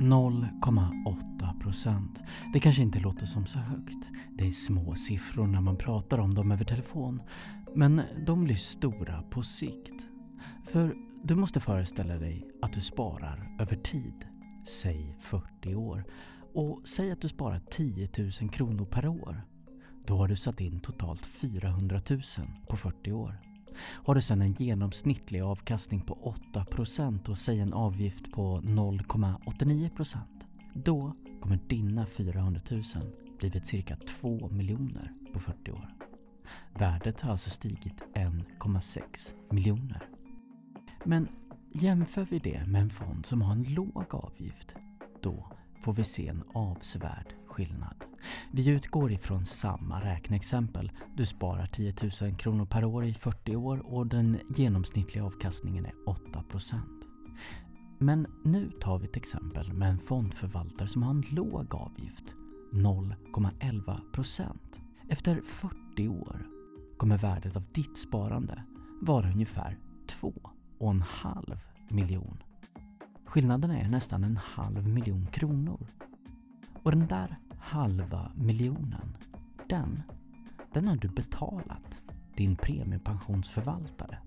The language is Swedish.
0,8 procent. Det kanske inte låter som så högt. Det är små siffror när man pratar om dem över telefon. Men de blir stora på sikt. För du måste föreställa dig att du sparar över tid. Säg 40 år. Och säg att du sparar 10 000 kronor per år. Då har du satt in totalt 400 000 på 40 år. Har du sedan en genomsnittlig avkastning på 8% och säg en avgift på 0,89% då kommer dina 400 000 blivit cirka 2 miljoner på 40 år. Värdet har alltså stigit 1,6 miljoner. Men jämför vi det med en fond som har en låg avgift, då får vi se en avsevärd skillnad. Vi utgår ifrån samma räkneexempel. Du sparar 10 000 kronor per år i 40 år och den genomsnittliga avkastningen är 8%. Men nu tar vi ett exempel med en fondförvaltare som har en låg avgift, 0,11%. Efter 40 år kommer värdet av ditt sparande vara ungefär 2,5 miljon. Skillnaden är nästan en halv miljon kronor. Och den där halva miljonen, den, den har du betalat din premiepensionsförvaltare.